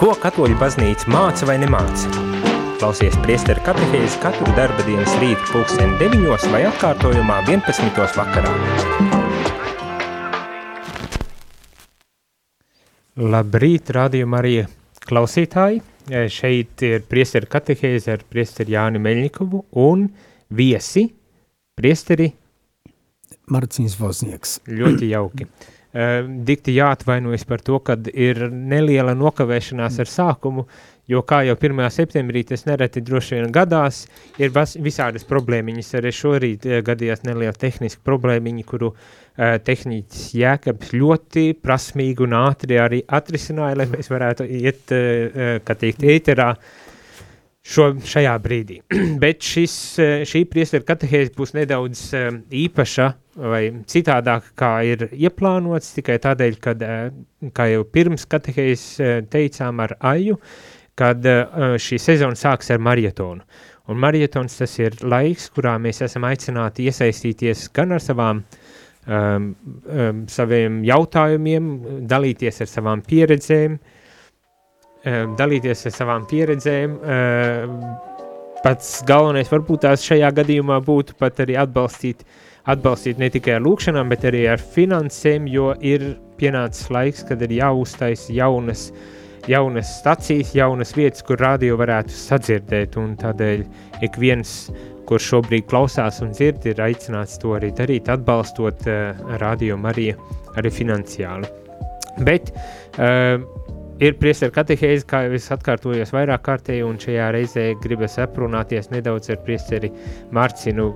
Ko katoļu baznīca māca vai nemāca? Klausies priesteru katehēzi katru darba dienas rītu pulksteni 9 vai atkārtojumā 11. vakarā. Labrīt, rādījuma arī klausītāji. Šeit ir priesteru katehēze ar priesteru Jāni Meļņikovu un viesi priesteri Marcins Voznieks. Ļoti jauki. Uh, dikti jāatvainojas par to, ka ir neliela nokavēšanās ar sākumu, jo kā jau 1. septembrī tas nereti droši vien gadās, ir visādas problēmiņas. Arī šorīt uh, gadījās neliela tehniska problēmiņa, kuru uh, tehniķis Jēkabs ļoti prasmīgi un ātri arī atrisināja, lai mēs varētu iet, uh, kā teikt, ēterā šo, šajā brīdī. Bet šis, šī priesteru katehēze būs nedaudz īpaša, vai citādāk, kā ir ieplānots, tikai tādēļ, ka, eh, kā jau pirms katehējas eh, teicām ar Aju, kad eh, šī sezona sāks ar marietonu. Un marietons tas ir laiks, kurā mēs esam aicināti iesaistīties gan ar savām um, um, saviem jautājumiem, dalīties ar savām pieredzēm, um, dalīties ar savām pieredzēm, um, pats galvenais varbūt tās šajā gadījumā būtu pat arī atbalstīt atbalstīt ne tikai ar lūkšanām, bet arī ar finansēm, jo ir pienācis laiks, kad ir jāuztaisa jaunas, jaunas stacijas, jaunas vietas, kur radio varētu sadzirdēt, un tādēļ ik viens, kurš šobrīd klausās un dzird, ir aicināts to arī darīt, atbalstot uh, radio Mariju arī finansiāli. Bet uh, ir priesteru katehēze, kā jau es atkārtojos vairāk kārtēji, un šajā reizē gribas aprunāties nedaudz ar priesteri Marcinu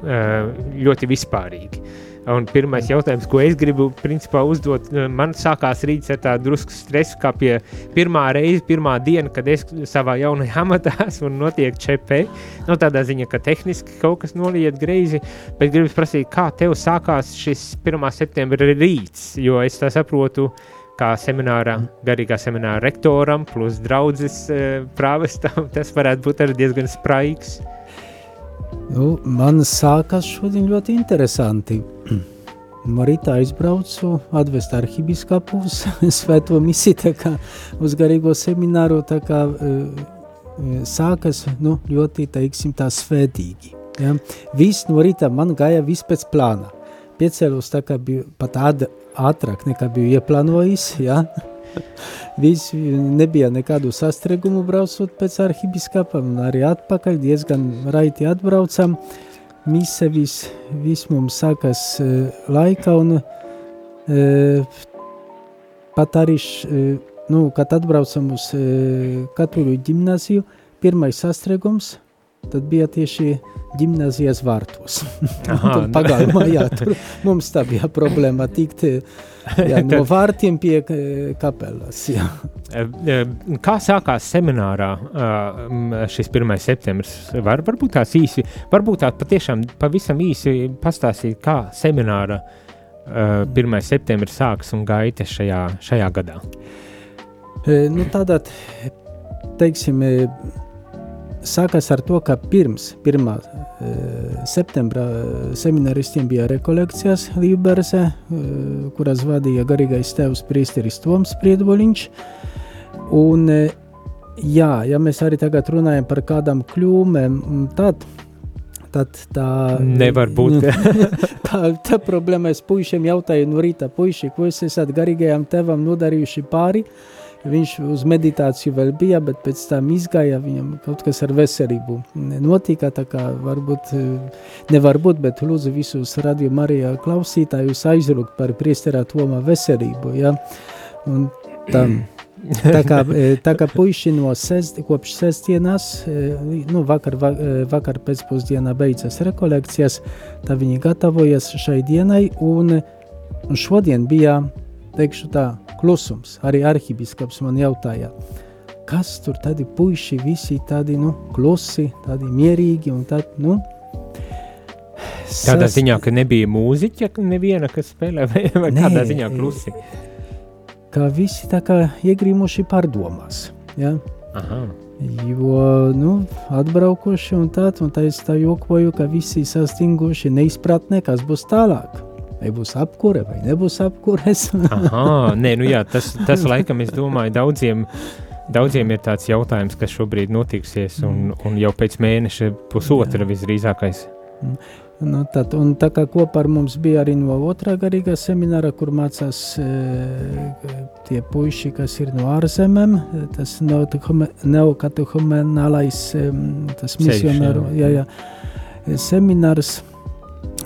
ļoti vispārīgi. Un pirmais jautājums, ko es gribu principā uzdot, man sākās rīts ar tādu drusku stresu, kā pie pirmā reize, pirmā diena, kad es savā jaunajā amatā esmu un notiek ČP. Nu, tādā ziņa, ka tehniski kaut kas noliet greizi, bet gribu prasīt, kā tev sākās šis 1. septembra rīts, jo es tā saprotu, uh, kā semināra, garīgā semināra rektoram, plus draudzes e, prāvestam, tas varētu būt arī diezgan spraigs. Nu, man sākās šodien ļoti interesanti. Marita aizbraucu atvest arhibiskapu uz svēto misiju, tā kā uz garīgo semināru, tā kā uh, sākas, nu, ļoti, teiksim, tā svētīgi. Ja? Viss no rīta man gāja viss pēc plāna. Piecēlos tā kā bija pat āda ātrāk nekā biju ieplānojis, ja? Viss nebija nekādu sastrēgumu braucot pēc arhibiskapam, arī atpakaļ diezgan raiti atbraucam. Mise viss vis mums sākas uh, laika, un uh, pat arī, uh, nu, kad atbraucam uz uh, katoļu ģimnaziju, pirmais sastrēgums, tad bija tieši gimnazijas vārtos. Aha, pagalmā, jā, tur mums tā bija problēma tikt jā, no vārtiem pie kapelas. Jā. Kā sākās seminārā šis 1. septembris? Var, varbūt tās īsi, varbūt tās patiešām pavisam īsi pastāstīt, kā semināra 1. septembris sāks un gaita šajā, šajā gadā. Nu, tādā, teiksim, sākās ar to, ka pirms 1. Eh, septembra eh, semināristiem bija rekolekcijas Līberze, eh, kuras vadīja garīgais tēvs priesteris Toms Priedvoliņš. Un, jā, ja mēs arī tagad runājam par kādām kļūmēm, tad tad tā nevar būt. tā, tā problēma es puišiem jautāju no rīta, puiši, ko es esat garīgajam tevam nodarījuši pāri, uh, Viņš uz meditāciju vēl bija, bet pēc tam izgāja, viņam kaut kas ar veselību notika, tā kā varbūt, nevar būt, bet lūdzu visus Radio Marijā klausītājus aizlūgt par priesterā Toma veselību, ja, un tam. tā kā, tā kā puiši no sest, kopš sestdienas, nu, vakar, vakar pēcpusdienā beidzas rekolekcijas, tā viņi gatavojas šai dienai, un šodien bija, teikšu tā, klusums. Arī arhibiskaps man jautāja, kas tur tādi puiši visi tādi, nu, klusi, tādi mierīgi un tad, nu, Tādā ziņā, ka nebija mūziķa, neviena, kas spēlē, vai, vai Nē, kādā ziņā klusi? Kā visi tā kā iegrīmuši pārdomās, ja? Aha. Jo, nu, atbraukoši un tā, un tā es tā jokoju, ka visi sastinguši neizpratnē, kas būs tālāk vai būs apkure, vai nebūs apkures. Aha, nē, nu jā, tas, tas laikam, es domāju, daudziem, Daudziem ir tāds jautājums, kas šobrīd notiksies, un, Mm. un jau pēc mēneša pusotra visdrīzākais. Nu, tad, un tā kā kopā ar mums bija arī no otrā garīgā semināra, kur mācās e, tie puiši, kas ir no ārzemēm, tas neokatehumenālais, e, misionāru, seminārs.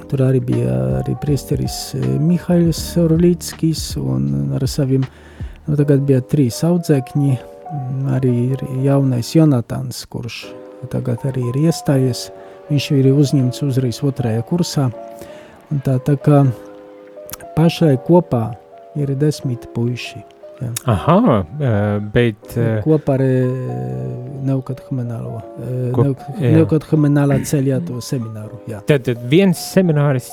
Tur arī bija arī priesteris e, Mihails Orlīckis un ar saviem, nu tagad bija trīs audzēkņi, arī ir jaunais Jonatans, kurš tagad arī ir iestājies. Viņš ir uzņemts uzreiz otrajā kursā. Un tā, tā kā pašai kopā ir desmit puiši. Aha, eh, bet eh, Kopā ar Neukathumenālo, Kop- jā. Neukathumenālā ceļā to semināru. Jā, tad, viens semināris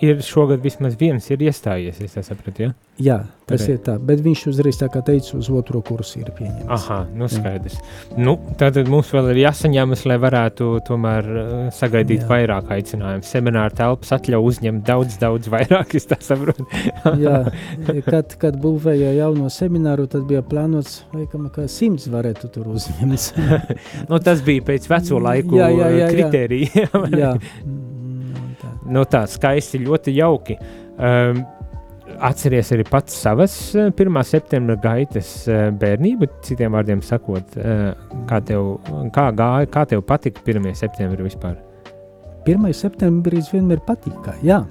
ir šogad vismaz viens ir iestājies, es sapratu, ja? jā tas Pareizi. ir tā. Bet viņš uzreiz, tā kā teicu, uz otro kursu ir pieņemts. Aha, nu skaidrs. Nu, tātad mums vēl ir jāsaņemas, lai varētu tomēr uh, sagaidīt Jā. vairāk aicinājumu. Semināra telpas atļauj uzņemt daudz, daudz vairāk, es tā saprotu. Jā, kad, kad būvēja jauno semināru, tad bija plānots, laikam, ka simts varētu tur uzņemt. nu, tas bija pēc veco laiku Jā, jā, jā, jā. kritērija. jā, Mm. Nu, tā skaisti, ļoti jauki. Um, atceries arī pats savas eh, 1. septembra gaitas eh, bērnību, citiem vārdiem sakot, eh, kā tev, kā gāja, kā tev patika 1. septembra vispār? 1. septembris vienmēr patika. Jā.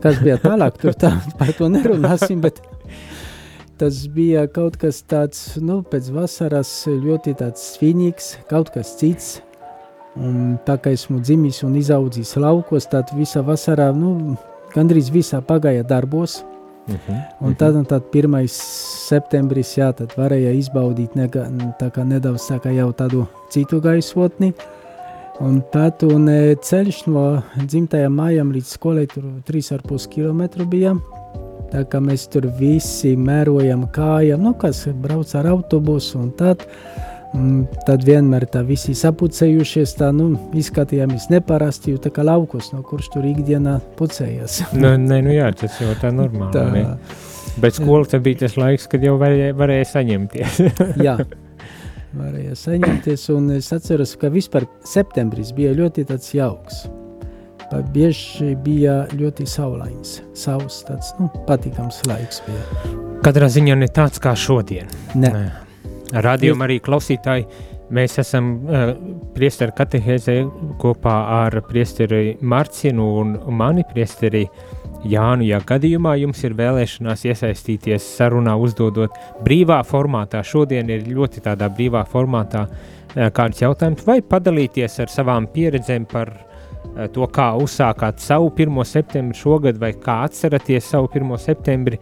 Kas bija tālāk, tur tā, par to nerunāsim. Bet tas bija kaut kas tāds, nu, pēc vasaras ļoti tāds svinīgs, kaut kas cits. Un tā kā esmu dzimis un izaudzis laukos, tad visa vasarā, nu, gandrīz visā pagāja darbos. Uh -huh. Un tad, un tad 1. septembris, jā, tad varēja izbaudīt nega, tā kā nedaudz tā kā jau tādu citu gaisotni. Un tad un e, ceļš no dzimtajām mājām līdz skolai tur 3,5 km bija. Tā kā mēs tur visi mērojam kājām, nu kas brauc ar autobusu un tad. Mm, Tad vienmēr tā visi sapucējušies, tā nu, izskatījāmies neparasti, tā kā laukos, no kurš tur ikdienā pucējas. Nu, nē, nu jā, tas jau tā normāli. Tā. tā, Bet skola tad bija tas laiks, kad jau varēja, varēja saņemties. Jā, varēja saņemties. Un es atceros, ka vispār septembris bija ļoti tāds jauks. Bieži bija ļoti saulains, sauss, tāds nu, patīkams laiks. Bija. Katrā ziņā ne tāds kā šodien. Ne, Radījumā arī klausītāji. Mēs esam uh, priesteri katehēzē kopā ar priesteri Marcinu un mani priesteri Jānu. Ja gadījumā jums ir vēlēšanās iesaistīties sarunā, uzdodot brīvā formātā, šodien ir ļoti tādā brīvā formātā uh, kāds jautājums, vai padalīties ar savām pieredzēm par to, kā uzsākāt savu 1. septembri šogad, vai kā atceraties savu 1. septembri,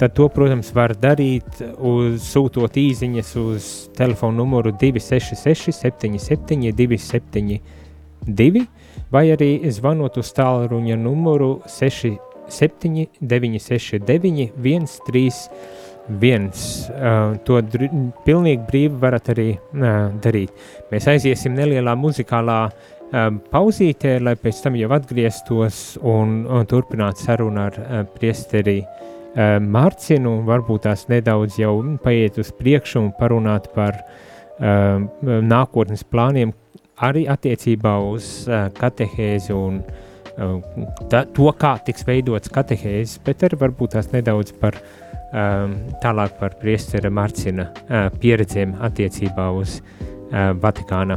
tad to, protams, var darīt, uz, sūtot īsiņas uz telefona numuru 266, 77, 272, vai arī zvanot uz tālruņa numuru 67, 969, 131. Uh, to pilnīgi brīvi varat arī uh, darīt. Mēs aiziesim nelielā muzikālā uh, pauzītē, lai pēc tam jau atgrieztos un, un turpinātu sarunu ar priesteri Mārcinu, varbūt tās nedaudz jau mm, paiet uz priekšu un parunāt par nākotnes plāniem, arī attiecībā uz uh, katehēzi un ta, to, kā tiks veidots katehēzes, bet arī varbūt tās nedaudz par tālāk par priestera Mārcina uh, pieredzēm attiecībā uz Vatikāna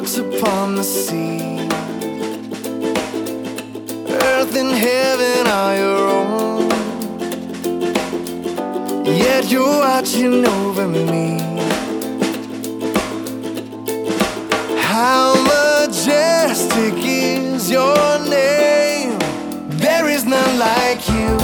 walks upon the sea. Earth and heaven are your own. Yet you're watching over me. How majestic is your name? There is none like you.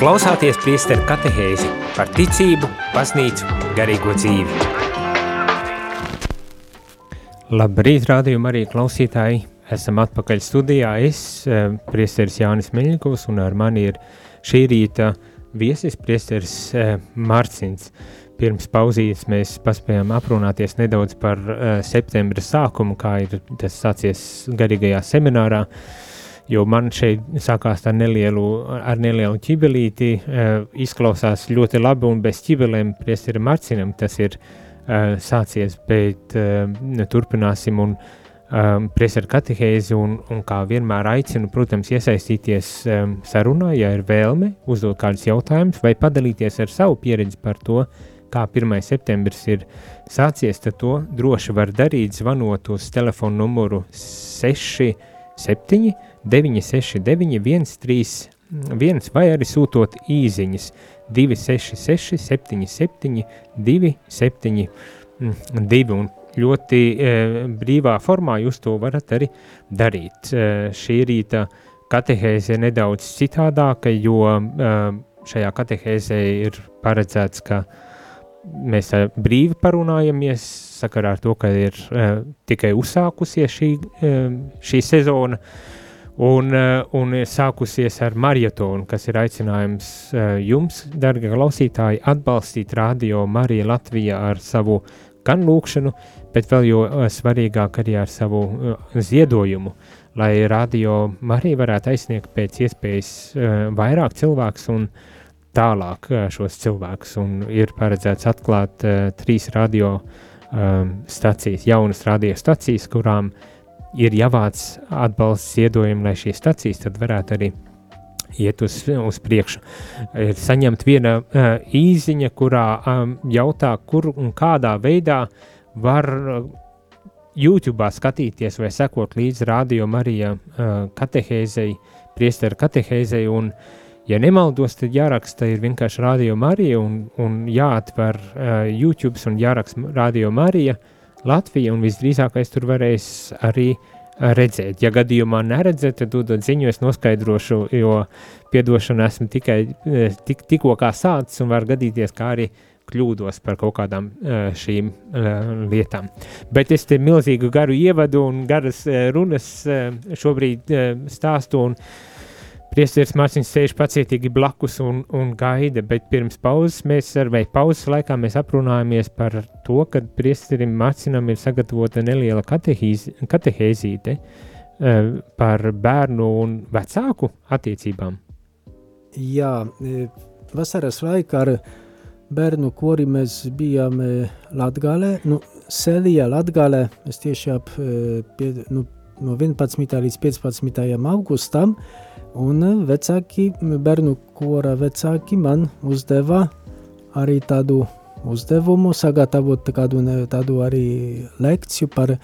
Klausāties priesteru katehēzi par ticību, baznīcu, garīgo dzīvi. Labrīt, rādījuma arī klausītāji. Esam atpakaļ studijā. Es, eh, priesteris Jānis Meļņikovs, un ar mani ir šī rīta viesis priesteris eh, Mārcins. Pirms pauzītes mēs paspējām aprunāties nedaudz par uh, septembra sākumu, kā ir tas sācies garīgajā seminārā, jo man šeit sākās ar nelielu, ar nelielu ķibelīti, uh, izklausās ļoti labi un bez ķibelēm priesteri Marcinam tas ir uh, sācies, bet uh, turpināsim un um, priesteri katehēzi un, un kā vienmēr aicinu, protams, iesaistīties um, sarunā, ja ir vēlme, uzdot kādus jautājumus vai padalīties ar savu pieredzi par to, kā 1. septembris ir sācies, tad to droši var darīt, zvanot uz telefonu numuru 67 969 131 vai arī sūtot īziņas. 266 77 272 un ļoti e, brīvā formā jūs to varat arī darīt. E, šī rīta katehēze ir nedaudz citādāka, jo e, šajā katehēzē ir paredzēts, ka mēs brīvi parunājamies sakarā ar to, ka ir uh, tikai uzsākusies šī, uh, šī sezona un, uh, un sākusies ar maratonu, kas ir aicinājums uh, jums, darbie klausītāji, atbalstīt radio Mariju Latviju ar savu gan lūkšanu, bet vēl jo uh, svarīgāk arī ar savu ziedojumu, lai radio Marija varētu aizsniegt pēc iespējas vairāk cilvēks un tālāk šos cilvēkus. Un ir paredzēts atklāt trīs radio stacijas, jaunas radiostacijas, kurām ir jāvāc atbalsts ziedojumi, lai šīs stacijas tad varētu arī iet uz, uz priekšu. Ir saņemt viena uh, īziņa, kurā um, jautā, kur un kādā veidā var uh, YouTube skatīties vai sekot līdzi radio Marija uh, katehēzei, priesteru katehēzei, un, ja nemaldos, tad jāraksta ir vienkārši radio Marija un, un jāatver uh, YouTube un jāraksta radio Marija Latvija, un visdrīzākais tur varēs arī uh, redzēt. Ja gadījumā neredzat, tad dodot ziņu, es noskaidrošu, jo piedošanu esmu tikai e, tik, tikko kā sācis un var gadīties, kā arī kļūdos par kaut kādām e, šīm lietām. Bet es te milzīgu garu ievadu un garas runas šobrīd stāstu un Priesteris Mārciņš sēž pacietīgi blakus un, un gaida, bet pirms pauzes mēs ar, vai pauzes laikā mēs aprunājamies par to, ka priesterim Mārciņam ir sagatavota neliela katehēzīte uh, par bērnu un vecāku attiecībām. Jā, e, vasaras laikā ar bērnu kori mēs bijām e, Latgalē, nu, Selijā Latgalē, mēs tieši ap, pie, nu, no 11. līdz 15. augustam, uh, Un vecāki, bērnu kora vecāki man uzdeva arī tādu uzdevumu, sagatavot kādu tādu arī lekciju par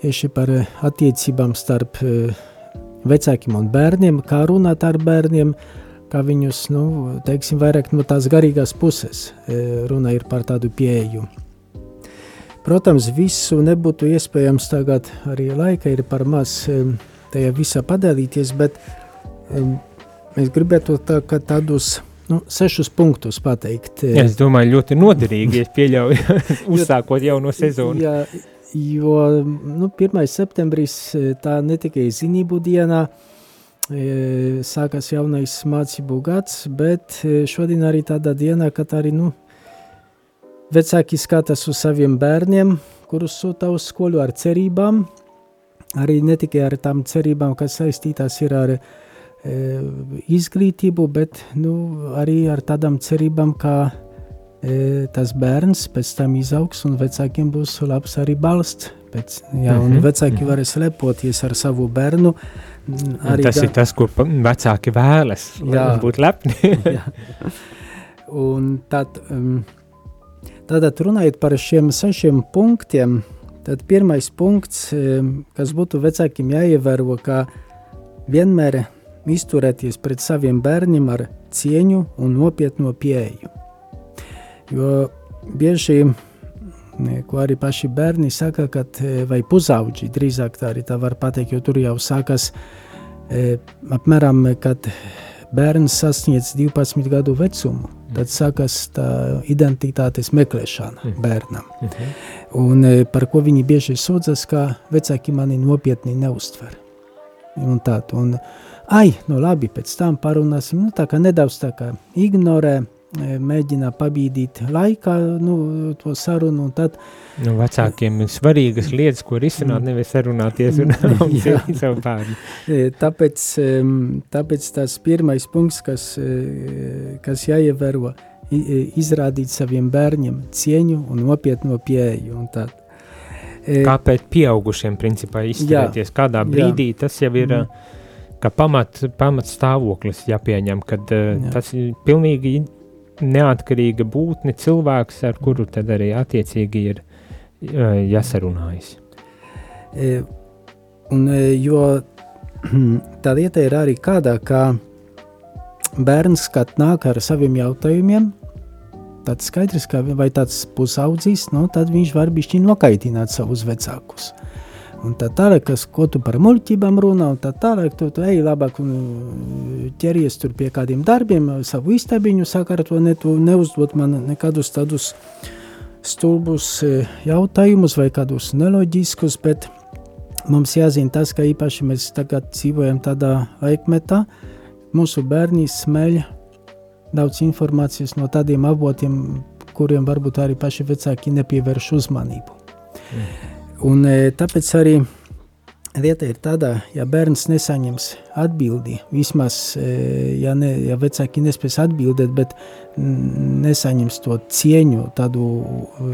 tieši par attiecībām starp e, vecākiem un bērniem, kā runāt ar bērniem, kā viņus, nu, teiksim, vairāk no tās garīgās puses e, runa ir par tādu pieeju. Protams, visu nebūtu iespējams tagad, arī laika ir par maz e, tajā visā padalīties, bet Es gribētu tā, tādus nu, sešus punktus pateikt. Es domāju, ļoti noderīgi, ja pieļauju, uzsākot jauno sezonu. Jā, jo nu, 1. septembris tā ne tikai zinību dienā, sākas jaunais mācību gads, bet šodien arī tāda diena, kad arī nu, vecāki skatās uz saviem bērniem, kurus sūta uz skolu ar cerībām, arī ne tikai ar tām cerībām, kas saistītās ir ar E, izglītību, bet nu, arī ar tādām cerībām, ka e, tas bērns pēc tam izaugs un vecākiem būs labs arī balsts. Pēc, jā, mm -hmm. vecāki mhm. varēs lepoties ar savu bērnu. Arī tas ga... ir tas, ko vecāki vēlas, lai būtu lepni. un tad, um, tātad runājot par šiem sešiem punktiem, tad pirmais punkts, um, kas būtu vecākiem jāievēro, ka vienmēr izturēties pret saviem bērniem ar cieņu un nopietnu pieeju. Jo bieži, ko arī paši bērni saka, kad, e, vai pusauģi drīzāk tā arī tā var pateikt, jo tur jau sākas e, apmēram, kad bērns sasniedz 12 gadu vecumu, tad sākas tā identitātes meklēšana mm. bērnam. -hmm. Un e, par ko viņi bieži sūdzas, ka vecāki mani nopietni neuztver. Un tā, un, uh, ai, nu labi, pēc tam parunāsim, nu tā kā nedaudz tā kā ignorē, e, mēģina pabīdīt laikā nu, to sarunu, un tad... Nu, vecākiem ir svarīgas lietas, ko risināt, nevis sarunāties un savu bērnu. E, tāpēc, tāpēc tas pirmais punkts, kas, e, kas jāievēro, izrādīt saviem bērniem cieņu un nopietno pieeju, un tad. Kāpēc pieaugušiem principā izturēties jā, kādā brīdī, jā. tas jau ir... Mm ka pamat, pamat stāvoklis jāpieņem, kad uh, Jā. tas ir pilnīgi neatkarīga būtne cilvēks, ar kuru tad arī attiecīgi ir uh, jāsarunājas. E, un, e, jo tā lieta ir arī kādā, ka bērns, kad nāk ar saviem jautājumiem, tad skaidrs, ka vai tāds pusaudzis, nu, tad viņš var bišķi nokaitināt savus vecākus. Uh, un tā tālāk, kas, ko tu par muļķībām runā, un tā tālāk, tu, tu ej labāk un uh, ķeries tur pie kādiem darbiem, savu istabiņu sakārto, ne, tu neuzdot man nekādus tādus stulbus uh, jautājumus vai kādus neloģiskus, bet mums jāzina tas, ka īpaši mēs tagad dzīvojam tādā laikmetā, mūsu bērni smeļ daudz informācijas no tādiem avotiem, kuriem varbūt arī paši vecāki nepievērš uzmanību. Mm. Un e, tāpēc arī lieta ir tāda, ja bērns nesaņems atbildi, vismaz, e, ja, ne, ja vecāki nespēs atbildēt, bet nesaņems to cieņu, tādu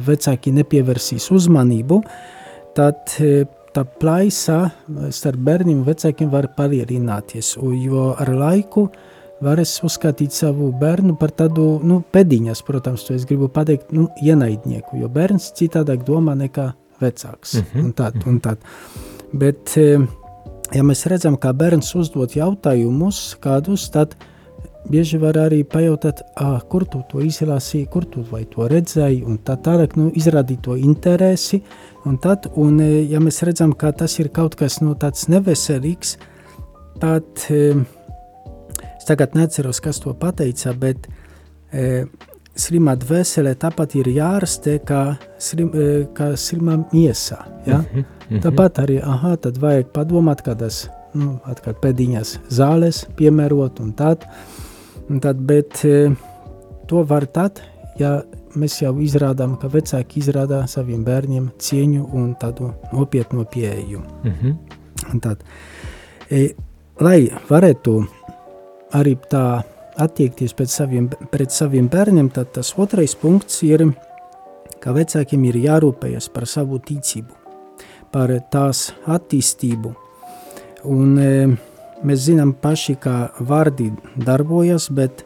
vecāki nepievērsīs uzmanību, tad e, tā plaisa starp bērniem un vecākiem var palielināties, jo ar laiku var es uzskatīt savu bērnu par tādu, nu, pediņas, protams, to es gribu pateikt, nu, ienaidnieku, jo bērns citādāk domā nekā vecāks, Mhm, un tā, un tā. Bet, eh, ja mēs redzam, kā bērns uzdot jautājumus kādus, tad bieži var arī pajautāt, kur tu to izlasīji, kur tu to redzēji, un tā tālāk, nu, izrādīt to interesi, un tad, un, eh, ja mēs redzam, ka tas ir kaut kas, nu, tāds neveselīgs, tad, eh, es tagad neceros, kas to pateica, bet slima dvēsele tāpat ir jārastē, kā, slim, eh, kā slima miesā, ja? Mhm, mhm. Tāpat arī, aha, tad vajag padomāt, kādas, nu, atkal pēdiņas zāles piemērot un tād, un tad, bet e, to var tad, ja mēs jau izrādām, ka vecāki izrādā saviem bērniem cieņu un tādu nopietnu pieeju. Mhm. Un Tad, e, lai varētu arī tā attiekties pret saviem, pret saviem bērniem, tad tas otrais punkts ir, ka vecākiem ir jārūpējas par savu ticību, par tās attīstību. Un, e, mēs zinām paši, kā vārdi darbojas, bet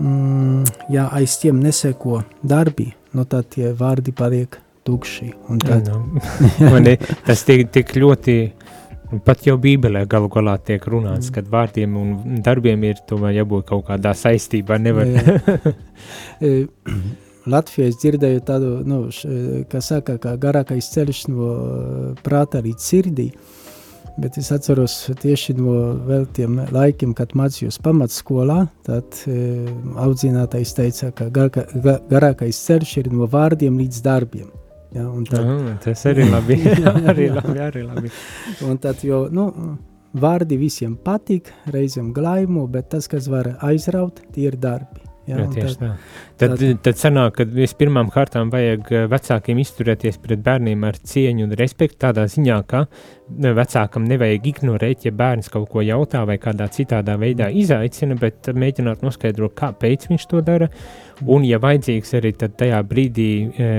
mm, ja aiz tiem neseko darbi, nu tad tie vārdi paliek tukši. Tad, Nu, man ir tas tik, tik ļoti, pat jau Bībelē galu galā tiek runāts, Mm. kad vārdiem un darbiem ir tomēr jābūt kaut kādā saistībā. Nevar. E, Latvijā es dzirdēju tādu, nu, š, kā saka, kā garākais ceļš no e, prāta līdz sirdī, bet es atceros tieši no vēl tiem laikiem, kad mācījos pamatskolā, tad e, audzinātais teica, ka garāka, ga, garākais ceļš ir no vārdiem līdz darbiem. Ja, tad, Ah, tas arī labi. arī labi, arī labi. un tad jo, nu, vārdi visiem patīk, reizēm glaimo, bet tas, kas var aizraut, tie ir darbi. Jā, un tieši tad- tā. Tad, tad, tad sanāk, ka vispirmām kārtām vajag eh, vecākiem izturēties pret bērniem ar cieņu un respektu tādā ziņā, ka eh, vecākam nevajag ignorēt, ja bērns kaut ko jautā vai kādā citādā veidā izaicina, bet mēģināt noskaidrot, kāpēc viņš to dara. Un, ja vajadzīgs arī tajā brīdī e,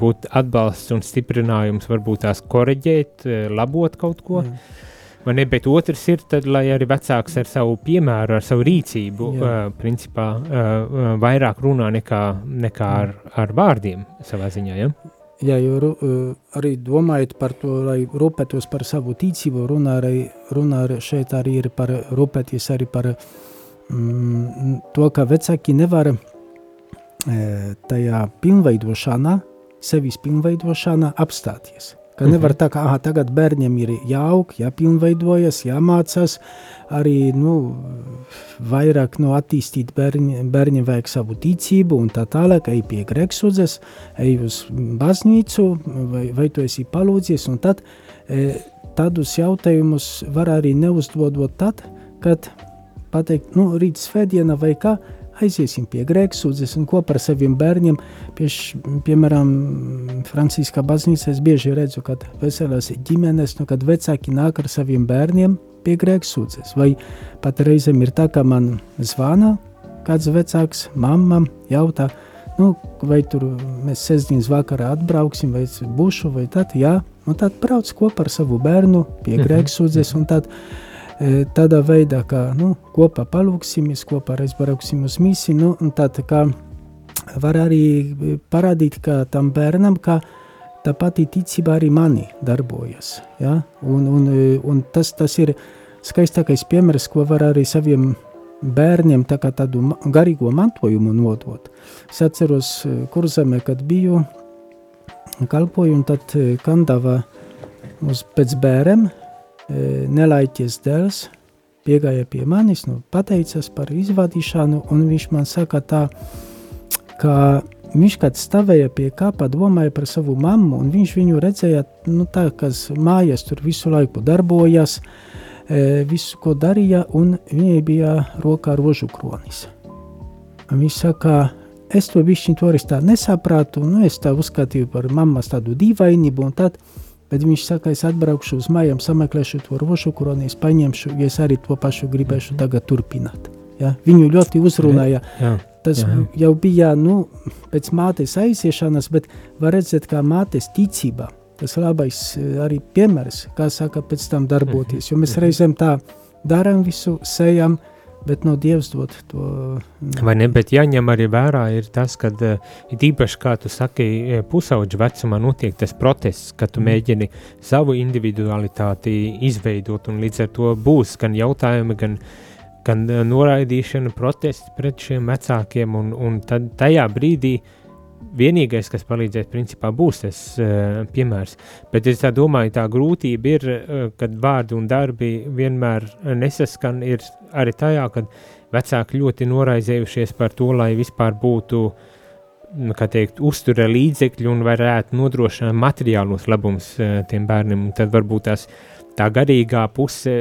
būt atbalsts un stiprinājums, varbūt tās koreģēt, e, labot kaut ko. Jā. Vai ne, bet otrs ir, tad, lai arī vecāks ar savu piemēru, ar savu rīcību, Jā. uh, principā uh, vairāk runā nekā, nekā ar, ar vārdiem savā ziņā. Ja? Jā, jo ru, arī domājot par to, lai rūpētos par savu ticību, runā arī, runā arī šeit arī ir par rūpēties arī par mm, to, ka vecāki nevar e, tajā pilnveidošanā, sevis pilnveidošanā apstāties. Ka Mhm. nevar tā, ka aha, tagad bērniem ir jāaug, jāpilnveidojas, jāmācās, arī nu, vairāk nu, attīstīt bērni, bērni vajag savu ticību un tā tālāk, ej pie Greksudzes, ej uz baznīcu, vai, vai tu esi palūdzies, tad e, tādus jautājumus var arī neuzdodot tad, kad pateikt, nu, rīt svētdiena vai kā, aiziesim pie Greksudzes un kopā ar saviem bērniem, pieš, piemēram, Franciska baznīca, es bieži redzu, kad veselās ģimenes, nu, kad vecāki nāk ar saviem bērniem pie Greksudzes, vai pat reizēm ir tā, ka man zvana kāds vecāks, mamma jautā, nu, vai tur mēs sestdienas vakarā atbrauksim, vai būšu, vai tad, jā, un tad brauc kopā ar savu bērnu pie Mhm. Greksudzes, un tad e, tādā veidā, ka, nu, kopā palūksimies, kopā aizbrauksim uz misiju, nu, tad, var arī e, parādīt, ka tam bērnam, ka tā pati ticība arī mani darbojas, ja, un, un, e, un tas, tas ir skaistākais piemērs, ko var arī saviem bērniem tā kā tādu garīgo mantojumu nodot. Es atceros, e, kurzemē, kad biju kalpoju, un tad e, kandava uz pēc bērem, nelaiķies dēls, piegāja pie manis, nu, pateicas par izvadīšanu, un viņš man saka tā, ka viņš kad stāvēja pie kapa, domāja par savu mammu, un viņš viņu redzēja, nu, tā, kas mājās tur visu laiku darbojas, visu, ko darīja, un viņai bija rokā rožu kronis. Un viņš saka, es to višķiņu toreiz tā nesapratu, nu, es tā uzskatīju par mammas tādu dīvainību, un tad, bet viņš saka, es atbraukšu uz mājām, sameklēšu to rožu kroni, es paņemšu, ja es arī to pašu gribēšu tagad turpināt. Ja? Viņu ļoti uzrunāja, Jā. Tas Jā. jau bija nu, pēc mātes aiziešanas, bet var redzēt, kā mātes ticība. Tas labais eh, arī piemērs, kā saka, pēc tam darboties. Jo mēs reizēm tā darām visu, sejam, bet no Dievs dot to. mm, Vai ne, bet jāņem arī vērā ir tas, ka uh, ir īpaši, kā tu saki, eh, pusauģa vecumā notiek tas protests, ka tu Mm. mēģini savu individualitāti izveidot, un līdz ar to būs gan jautājumi, gan, gan eh, noraidīšana, protesti pret šiem vecākiem, un, un tad tajā brīdī vienīgais, kas palīdzēs, principā būs tas uh, piemērs. Bet es tā domāju, tā grūtība ir, uh, kad vārdi un darbi vienmēr eh, nesaskan, ir arī tajā, kad vecāki ļoti noraizējušies par to, lai vispār būtu nu, teikt, uzturē līdzekļi un varētu nodrošināt materiālos labumus uh, tiem bērniem. Tad varbūt tās tā garīgā puse,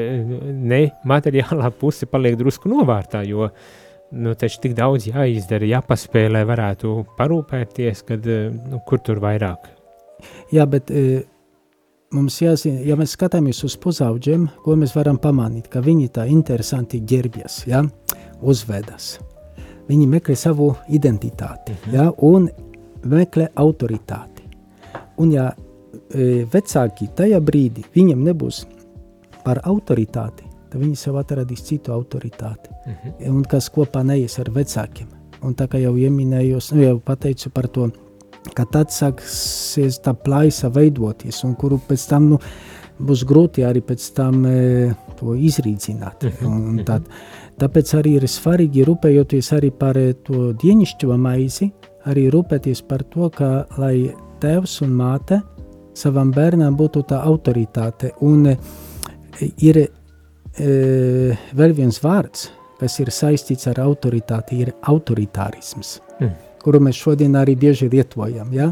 ne materiālā puse paliek drusku novārtā, jo nu, taču tik daudz jāizdara, jāpaspēj, lai varētu parūpēties, kad eh, nu, kur tur vairāk. Jā, bet e, mums jāzina, ja mēs skatāmies uz pusauģiem, ko mēs varam pamanīt, ka viņi tā interesanti ģērbjas, ja? uzvedas. Viņi meklē savu identitāti ja? un meklē autoritāti. Un ja e, vecāki tajā brīdī viņiem nebūs par autoritāti, tad viņi sev atradīs citu autoritāti. Mhm. un kas kopā neies ar vecākiem. Un tā kā jau ieminējos, nu, jau pateicu par to, ka tad sāksies tā plaisa veidoties, un kuru pēc tam nu, būs grūti arī pēc tam e, to izrīdzināt. Mhm, Un, un tad, tāpēc arī ir svarīgi rūpējoties arī par e, to dienišķo maizi, arī rūpēties par to, ka lai tēvs un māte savam bērnam būtu tā autoritāte. Un e, ir vēl viens vārds, kas ir saistīts ar autoritāti, ir autoritārisms, Mm. kuru mēs šodien arī bieži lietojam. Ja?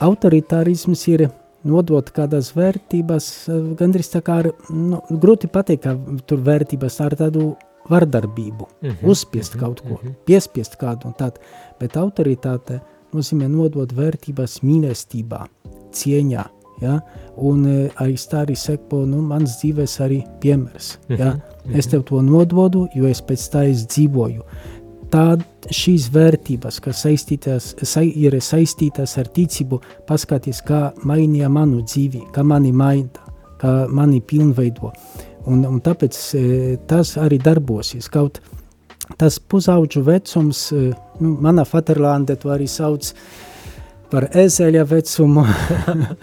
Autoritārisms ir nodot kādas vērtības, gandrīz tā kā ar, nu, grūti pateikt, ka tur vērtības ar tādu vardarbību, Mhm, uzspiest mhm, kaut ko, mhm. piespiest kādu un tādu, bet autoritāte nozīmē nodot vērtības mīlestībā, cieņā, ja? Un aiz tā arī seko, nu, mans dzīves arī piemērs, ja? Mhm, Es tev to nododu, jo es pēc tā es dzīvoju. Tā šīs vērtības, kas saistītas, sai, ir saistītas ar ticību, paskaties, kā mainīja manu dzīvi, kā mani maina, kā mani pilnveido. Un, un tāpēc e, tas arī darbosies. Kaut tas pusauģu vecums, e, nu, manā Faterlandē to arī sauc par ezeļa vecumu.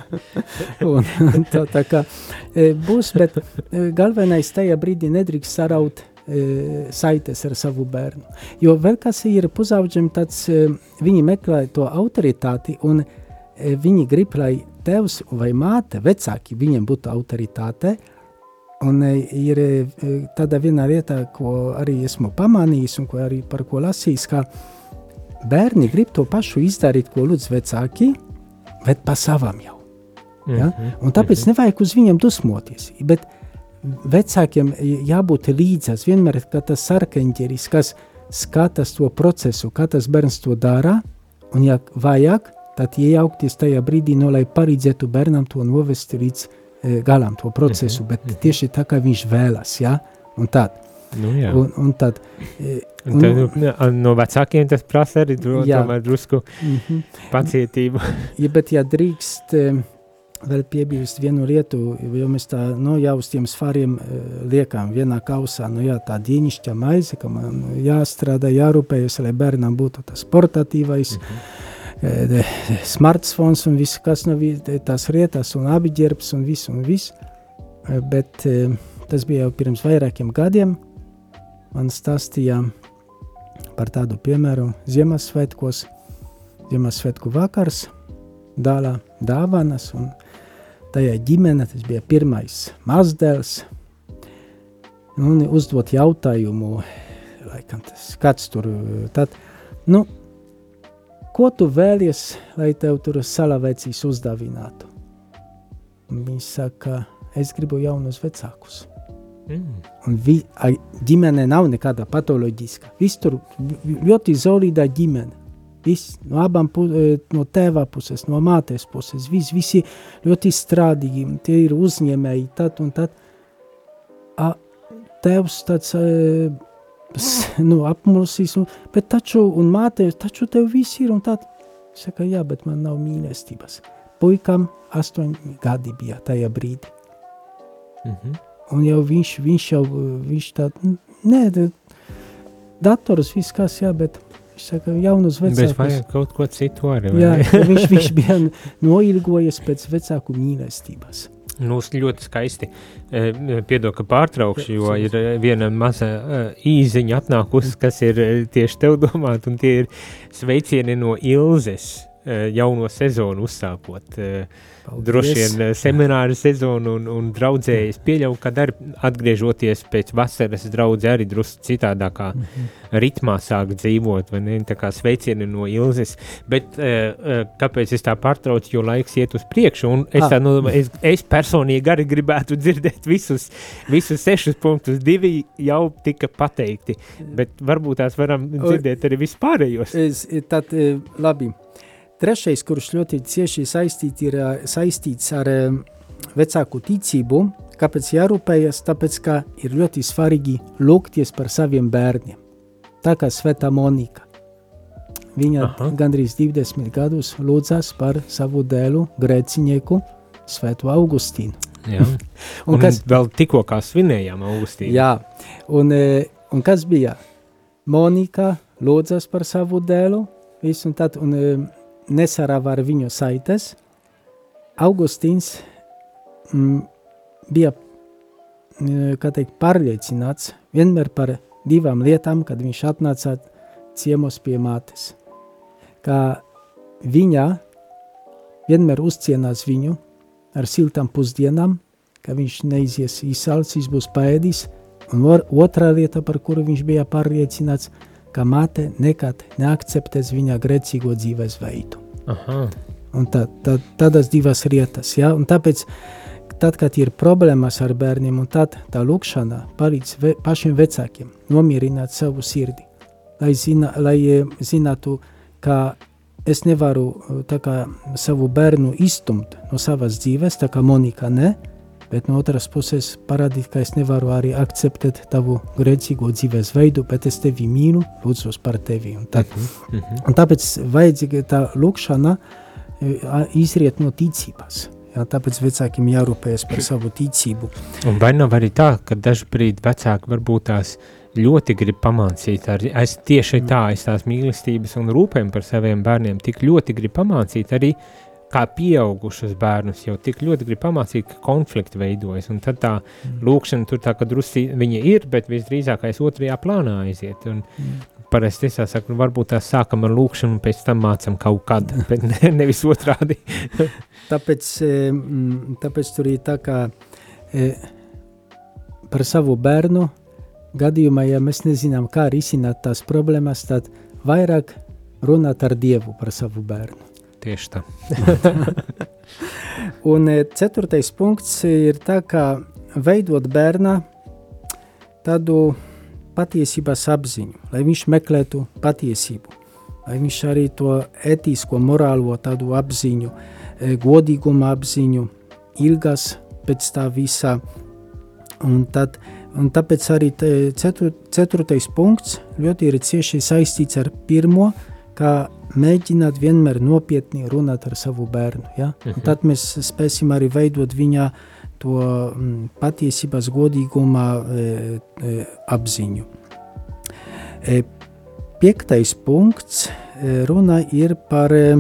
un, un tā, tā kā e, būs, bet e, galvenais tajā brīdī nedrīkst saraut e, saites ar savu bērnu. Jo vēl kas ir pusauģiem, tāds viņi meklē to autoritāti un viņi grib, lai tevs vai māte, vecāki viņiem būtu autoritāte, Un ir tāda viena lieta, ko arī esmu pamanījis un ko arī par ko lasījis, ka bērni grib to pašu izdarīt, ko lūdz vecāki, bet pa savam jau. Ja? Mhm, Un tāpēc nevajag uz viņiem dusmoties. Bet vecākiem jābūt līdzās. Vienmēr ir tas sarkanģeris, kas skatās to procesu, kā tas bērns to dara. Un, ja vajag, tad iejaukties tajā brīdī, no, lai palīdzētu bērnam to novest līdz e, galam, to procesu. Mhm, Bet mhm. tieši tā, kā viņš vēlas. Ja? Un tad, Nu, jā. un, un tad, e, Un tad, nu, no vecākiem tas prasa arī dro, drusku mhm. pacietību. Ja, bet, ja drīkst eh, vēl piebilst vienu lietu, jo mēs tā nu, jau uz tiem svariem eh, liekam vienā kausā, nu jā, tā dienišķa maize, ka man jāstrādā, jārūpējas, lai bērnam būtu tas portatīvais, mm. smartphones un viss, kas no vi- tās lietas, un apģērbs un viss, un viss. Eh, Bet tas bija jau pirms vairākiem gadiem. Man stāstīja par tādu piemēru Ziemassvētkos, Ziemassvētku vakars, dālā dāvanas, un tajā ģimene, tas bija pirmais mazdēls, un uzdot jautājumu, laikam tas kāds tur, tad, nu, ko tu vēlies, lai tev tur salavecīs uzdāvinātu? Viņš saka, es gribu jaunus vecākus. Mm. Un vi, ai, ģimene nav nekāda patoloģiska. Viss tur ļoti solida ģimene. Viss no abām pu, eh, no tēva puses, no mātes puses. Viss, visi ļoti strādīgi, tie ir uzņēmēji, tad un tad. A, tēvs tāds e, nu, apmulsīs, un, bet taču, un māte, taču tev viss ir, un tad saka, jā, bet man nav mīlestības. Puikam astoņi gadi bija tajā brīdī. Mhm. Un jau viņš, viņš jau viņš tā, nē, da- dators viss kas, jā, bet viņš saka, jaunus Bet vecākus. vajag kaut ko citu arī. Jā, viņš, viņš bija noilgojies pēc vecāku mīlestības. Nu, ļoti skaisti. E, Piedod, ka pārtraukšu, jo ir e, viena maza e, īziņa atnākusi, kas ir tieši tev domāta, un tie ir sveicieni no Ilzes jauno sezonu uzsākot. E, Droši vien e, semināra sezonu un, un draudzējas pieļauju, kad arī atgriežoties pēc vasaras draudzē arī drusku citādākā Mhm. ritmā sāk dzīvot, vai ne, tā kā sveicieni no Ilzes, bet kāpēc es tā pārtraucu, jo laiks iet uz priekšu, un es, Ah. tā, nu, es, es personīgi arī gribētu dzirdēt visus, visus sešus punktus, divi jau tika pateikti, bet varbūt tās varam dzirdēt arī vispārējos. Es, tad, labi. Trešais, kurš ļoti cieši saistīt ir, saistīts ar vecāku ticību, kāpēc jārūpējas, tāpēc, ka ir ļoti svarīgi lūgties par saviem bērniem. Tā kā Sveta Monika. Viņa Aha. gandrīz 20 gadus lūdzās par savu dēlu, grēcinieku, Svetu Augustīnu. Un, Un, kas, vēl tikko svinējām Augustīnu. Jā, un, un kas bija? Monika lūdzas par savu dēlu, visu, un tad un, nesarāva ar viņu saites. Augustīns mm, bija kā teikt, pārliecināts vienmēr par divām lietām, kad viņš atnāca ciemos pie mātes. Kā viņa vienmēr uzcienās viņu ar siltām pusdienām, ka viņš neizies izsalcis, būs paēdis, un or, otrā lieta, par kuru viņš bija pārliecināts, ka māte nekad neakceptēs viņa grēcīgo dzīvesveidu. Aha. Un tā, tā, tādas divas lietas, ja? un tāpēc, tad, kad ir problēmas ar bērniem, un tad tā lūkšana palīdz ve, pašiem vecākiem nomierināt savu sirdi, lai, zina, lai eh, zinātu, ka es nevaru eh, tā kā savu bērnu izstumt no savas dzīves, tā kā Monika ne, bet no otras puses parādīt, ka es nevaru arī akceptēt tavu grēcīgo dzīvesveidu, bet es tevi mīlu, lūdzos par tevi. Un, tad, Mhm. un tāpēc vajadzīga tā lūkšana e, a- izriet no ticības. Jā, tāpēc vecākiem jārūpējas par savu ticību. Un vai nav arī tā, ka brīdi vecāki varbūt tās ļoti grib pamācīt, arī es tieši tā, es tās mīlestības un rūpēm par saviem bērniem tik ļoti grib pamācīt arī kā pieaugušus bērnus jau tik ļoti grib pamācīt, ka konflikti veidojas, un tad tā lūkšana tur tā, ka drusi viņa ir, bet visdrīzākais otrajā plānā aiziet, un parasti es saku, nu, varbūt tā sākam ar lūkšanu, un pēc tam mācam kaut kad, bet ne, nevis otrādi. Tāpēc, e, mm, tāpēc tur ir tā kā e, par savu bērnu gadījumā, ja mēs nezinām, kā risināt tās problēmas, tad vairāk runāt ar Dievu par savu bērnu. Tieši tā. Un e, ceturtais punkts ir tā, kā veidot bērnā tādu patiesības apziņu, lai viņš meklētu patiesību, lai viņš arī to etisko, morālo tādu apziņu, e, godīguma apziņu, ilgas pēc tā visā. Un, tad, un tāpēc arī cetur, ceturtais punkts ļoti ir cieši saistīts ar pirmo, kā mēģināt vienmēr nopietni runāt ar savu bērnu. Ja? Un Mhm. tad mēs spēsim arī veidot viņa to mm, patiesības godīguma e, e, apziņu. E, piektais punkts e, runa ir par e,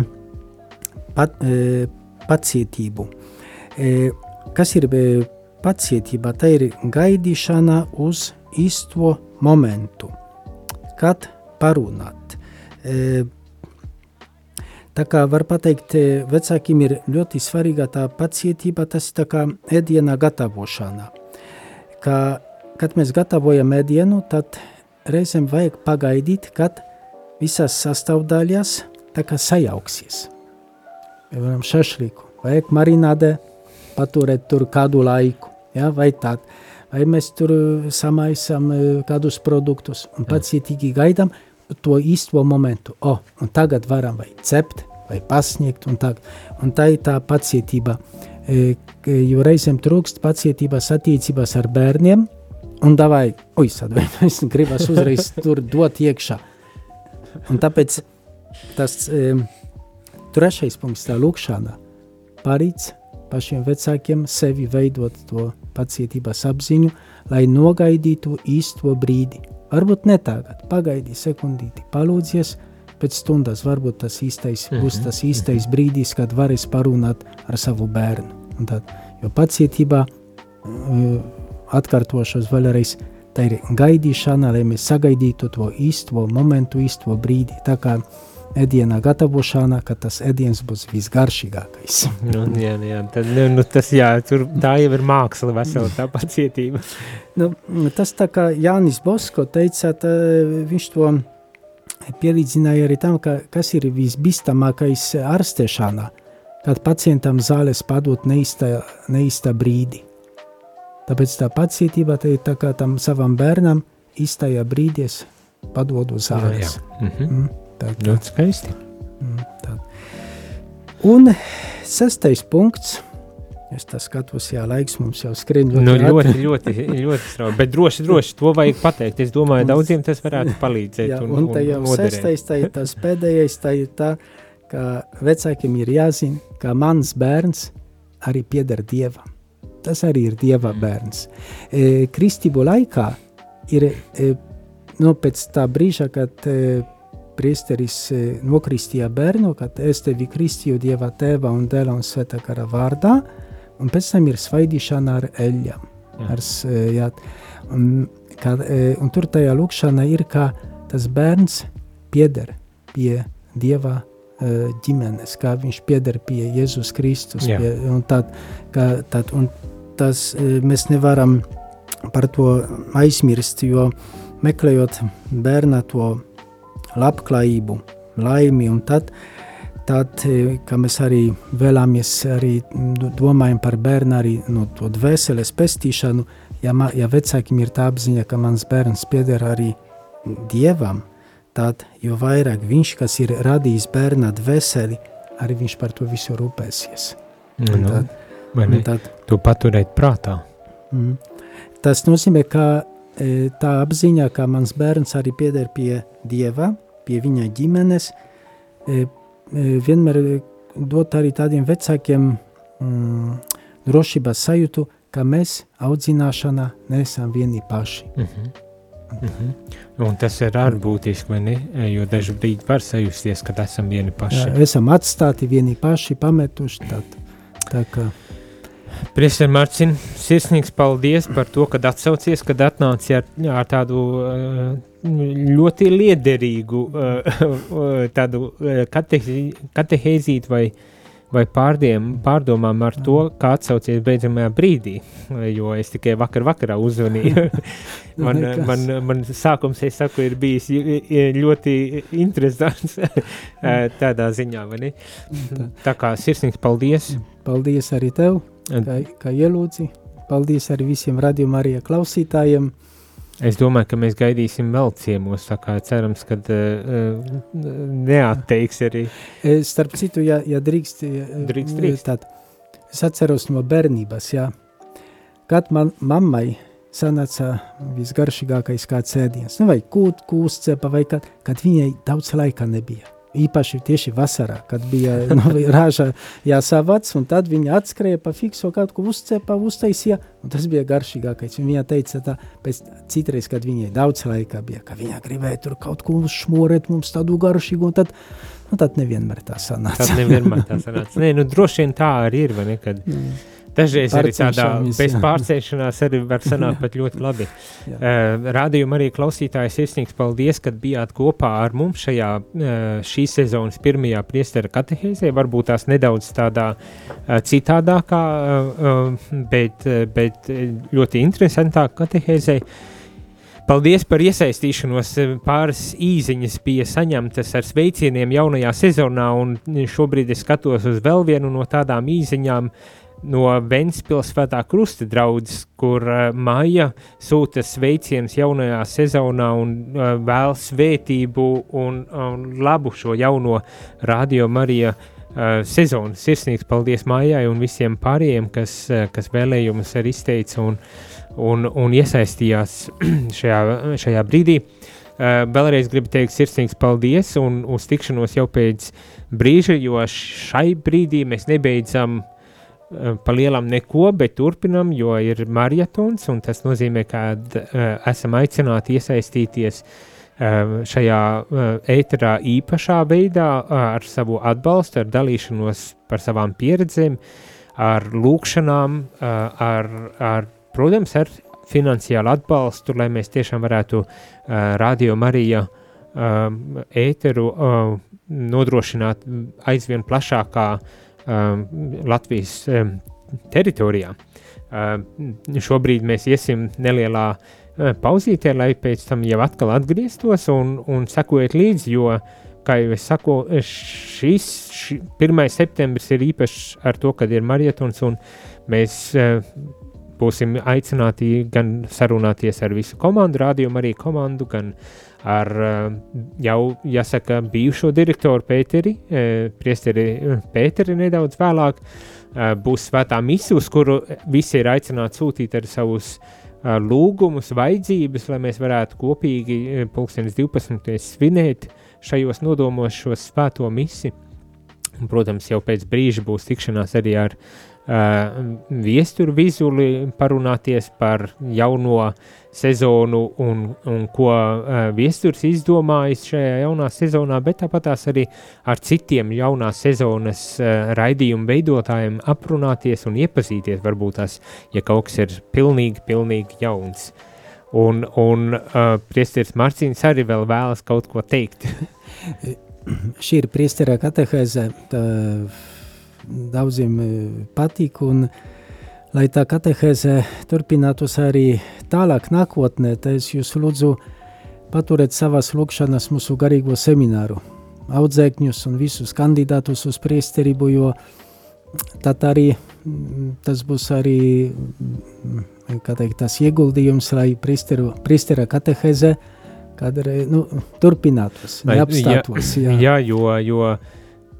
pat, e, pacietību. E, kas ir e, pacietība? Tā ir gaidīšana uz īsto momentu, kad parunāt. E, Tā kā var pateikt, e, vecākiem ir ļoti svarīga tā pacietība, tas ir kā ēdiena gatavošana. Kā, kad mēs gatavojam ēdienu, tad reizēm vajag pagaidīt, kad visas sastāvdaļas sajauksies. Piemēram, šašliku, vajag marinādē paturēt tur kādu laiku, ja, vai tād. Vai mēs tur samaisam eh, kādus produktus un pacietīgi gaidām to īsto momentu. O, un tagad varam vai cept, vai pasniegt, un tā, un tā ir tā pacietība. E, k- jo reizēm trūkst pacietības attiecībās ar bērniem, un davai, oi, sadvēs, gribas uzreiz tur dot iekšā. Un tāpēc tas e, trešais punkts, tā lūkšana, palīdz pašiem vecākiem sevi veidot to pacietības apziņu, lai nogaidītu īsto brīdi. Varbūt ne tagad, pagaidi sekundīti, palūdzies, pēc stundas varbūt tas īstais, mm -hmm. būs tas īstais brīdis, kad varēs parunāt ar savu bērnu. Un tad, jo pacietībā, uh, atkārtošos vēlreiz, tā ir gaidīšana, lai mēs sagaidītu to īsto momentu, īsto brīdi. Tā kā ēdienā gatavošana, ka tas ēdiens būs visgaršīgākais. nu, jā, jā, tad, nu, nu, tas, jā, tur, tā jau ir māksla, vesela tā pacietība. nu, tas tā kā Jānis Bosko teica, tā, viņš to pielīdzināja arī tam, ka, kas ir visbīstamākais ārstēšanā, kad pacientam zāles padot neīstā, neīstā brīdi. Tāpēc tā pacietība tā ir tā kā tam savam bērnam īstajā brīdies padodu zāles. Jā, jā. Mhm. Mm. Tā, tā. Ļoti skaisti. Mm, tā. Un sestais punkts. Es tā skatos, jā, laiks mums jau skrien ļoti nu, ļoti, ļoti, ļoti strauji, bet droši, droši, to vajag pateikt. Es domāju, daudziem tas varētu palīdzēt. Jā, un, un, un tā jau un sestais, tā ir tas pēdējais, tā ir tā, ka vecākiem ir jāzina, ka mans bērns arī pieder Dievam. Tas arī ir Dieva bērns. E, kristību laikā ir, e, nu, pēc tā brīža, kad e, priesteris e, nokristīja bērnu, kad es tevi kristīju Dieva tēva un dēla un svētā kara vārdā, un pēc tam ir svaidīšana ar eļļām. Ar, e, jā, un, kad, e, un tur tajā lūkšana ir, ka tas bērns pieder pie Dieva ģimenes, kā viņš pieder pie Jēzus Kristus. Jā. Pie, un tad, ka, tad, un tas mēs nevaram par to aizmirst, jo meklējot bērna to labklājību, laimi, un tad, tad e, kā mēs arī vēlamies, arī domājam par bērnu, arī no to dvēseles pestīšanu, ja, ma, ja vecākiem ir tā apziņa, ka mans bērns pieder arī Dievam, tad jo vairāk viņš, kas ir radījis bērna dvēseli, arī viņš par to visu rūpēsies. Nu, tad, vai ne? Tad, to paturēt prātā. Mm, tas nozīmē, ka tā apziņa, ka mans bērns arī pieder pie Dieva, pie viņa ģimenes, e, e, vienmēr dot arī tādiem vecākiem mm, drošības sajūtu, ka mēs audzināšanā neesam vieni paši. Mm -hmm. Mm -hmm. Un tas ir ārkārtīgi būtiski, jo dažu brīdi var sajusties, ka esam vieni paši. Jā, esam atstāti vieni paši, pametuši. Tad, tā kā Priekšsēdētāj, Mārcis, sirsnīgs paldies par to, ka atsaucies, kad atnāci ar, ar tādu uh, ļoti liederīgu uh, tādu uh, katehēzītu vai, vai pārdiem, pārdomām ar to, kā atsaucies beidzamajā brīdī, jo es tikai vakar vakarā uzzvanīju. man, man, man sākums, es saku, ir bijis ļoti interesants tādā ziņā? Tā kā sirsnīgs paldies. Paldies arī tev kā, kā ielūdzi. Paldies arī visiem radījuma arī klausītājiem. Es domāju, ka mēs gaidīsim vēl ciemos, cerams, ka uh, neatteiks arī. Starp citu, ja, ja drīkst, drīkst, drīkst. Tad, es atceros no bērnības, jā, kad man mammai sanāca visgaršīgākais kāds ēdiens, nu vai kūt, kūscepa, vai kad, kad viņai daudz laika nebija īpaši tieši vasarā, kad bija nu, rāža jāsavāc, un tad viņa atskrēja pa fikso kaut ko uzcepa, uztaisīja, un tas bija garšīgākais. Un viņa teica tā, pēc citreiz, kad viņai daudz laika bija, ka viņa gribēja tur kaut ko uzšmorēt mums tādu garšīgu, un tad, nu, tad nevienmēr tā sanāca. Tad nevienmēr tā sanāca. Nē, nu droši vien tā arī ir, vai ne, kad... Mm Dažreiz arī tādā bez pārcēšanās arī var sanākt pat ļoti labi. uh, Rādījuma arī klausītājs iesniegs paldies, kad bijāt kopā ar mums šajā uh, šīs sezonas pirmajā priestera katehēzē, varbūt tās nedaudz tādā uh, citādākā, bet, bet ļoti interesantā katehēzē. Paldies par iesaistīšanos. Pāris īsiņas bija saņemtas ar sveicieniem jaunajā sezonā, un šobrīd es skatos uz vēl vienu no tādām īsiņām. Uh, no Ventspils svētā krusta draudzes, kur uh, Maija sūta sveicienus jaunajā sezonā un uh, vēl svētību un, un labu šo jauno radio Marija uh, sezonu. Sirsnīgs paldies Maijai un visiem pārējiem, kas, uh, kas vēlējumus arī izteica un, un, un iesaistījās šajā, šajā brīdī. Uh, vēlreiz gribu teikt sirsnīgs paldies un uz tikšanos jau pēc brīža, jo šai brīdī mēs nebeidzam uh, pa lielam neko, bet turpinam, jo ir marietons, un tas nozīmē, ka uh, esam aicināti iesaistīties uh, šajā uh, ēterā īpašā veidā uh, ar savu atbalstu, ar dalīšanos par savām pieredzēm, ar lūkšanām, uh, ar, ar, protams, ar finansiālu atbalstu, lai mēs tiešām varētu uh, Radio Marija uh, ēteru uh, nodrošināt aizvien plašākā um, Latvijas um, teritorijā. Uh, šobrīd mēs iesim nelielā uh, pauzītē, lai pēc tam jau atkal atgrieztos un, un sekojiet līdzi, jo, kā jau es saku, šis ši, 1. septembris ir īpašs ar to, kad ir marietons un mēs uh, būsim aicināti gan sarunāties ar visu komandu, rādījumu arī komandu, gan ar jau, jāsaka, bijušo direktoru Pēteri, priesteri Pēteri nedaudz vēlāk, būs svētā misija, uz kuru visi ir aicināti sūtīt ar savus lūgumus, vajadzības, lai mēs varētu kopīgi pulkstenis 12. svinēt šajos nodomos šo svēto misi. Un, protams, jau pēc brīža būs tikšanās arī ar uh, viesturu vizuli parunāties par jauno sezonu un, un ko uh, viesturs izdomājis šajā jaunā sezonā, bet tāpat tās arī ar citiem jaunās sezonas uh, raidījumu veidotājiem aprunāties un iepazīties varbūt tās, ja kaut kas ir pilnīgi, pilnīgi jauns. Un, un uh, priesteris Marcīns arī vēl vēlas kaut ko teikt. Šī ir priesterā katehēze, tā daudziem patīk. Un, lai tā katehēze turpinātos arī tālāk nākotnē, tad es jūs lūdzu paturēt savās lūkšanās mūsu garīgo semināru, audzēkņus un visus kandidātus uz priesterību, jo tad arī tas būs arī teikt, tas ieguldījums, lai priesteru, priestera katehēze kādreiz nu, turpinātos, neapstātos. Jā, jā. jā jo, jo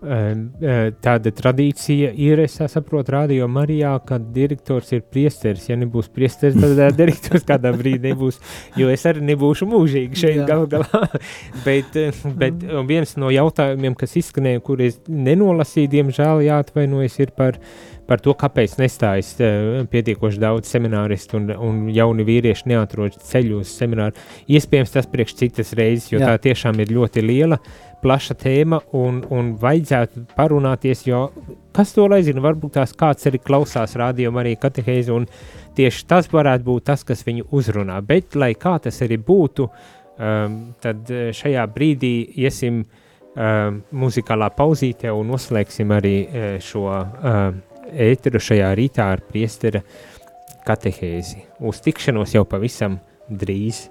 tāda tradīcija ir, es saprotu, Radio Marijā, ka direktors ir priesteris. Ja nebūs priesteris, tad direktors kādā brīdī nebūs, jo es arī nebūšu mūžīgi šeit gal galā. bet, bet viens no jautājumiem, kas izskanēja, kur es nenolasīju, diemžēl jāatvainojas, ir par, par to, kāpēc nestājas pietiekoši daudz semināristu un, un jauni vīrieši neatrod ceļu uz semināru. Iespējams, tas priekš citas reizes, jo Jā. tā tiešām ir ļoti liela plaša tēma un, un vajadzētu parunāties, jo kas to lai zina, varbūt tās kāds arī klausās rādījumu arī katehēzi un tieši tas varētu būt tas, kas viņu uzrunā, bet lai kā tas arī būtu, um, tad eh, šajā brīdī iesim um, muzikālā pauzītē un noslēgsim arī uh, šo uh, ēteru šajā rītā ar priestera katehēzi. Uz tikšanos jau pavisam drīz.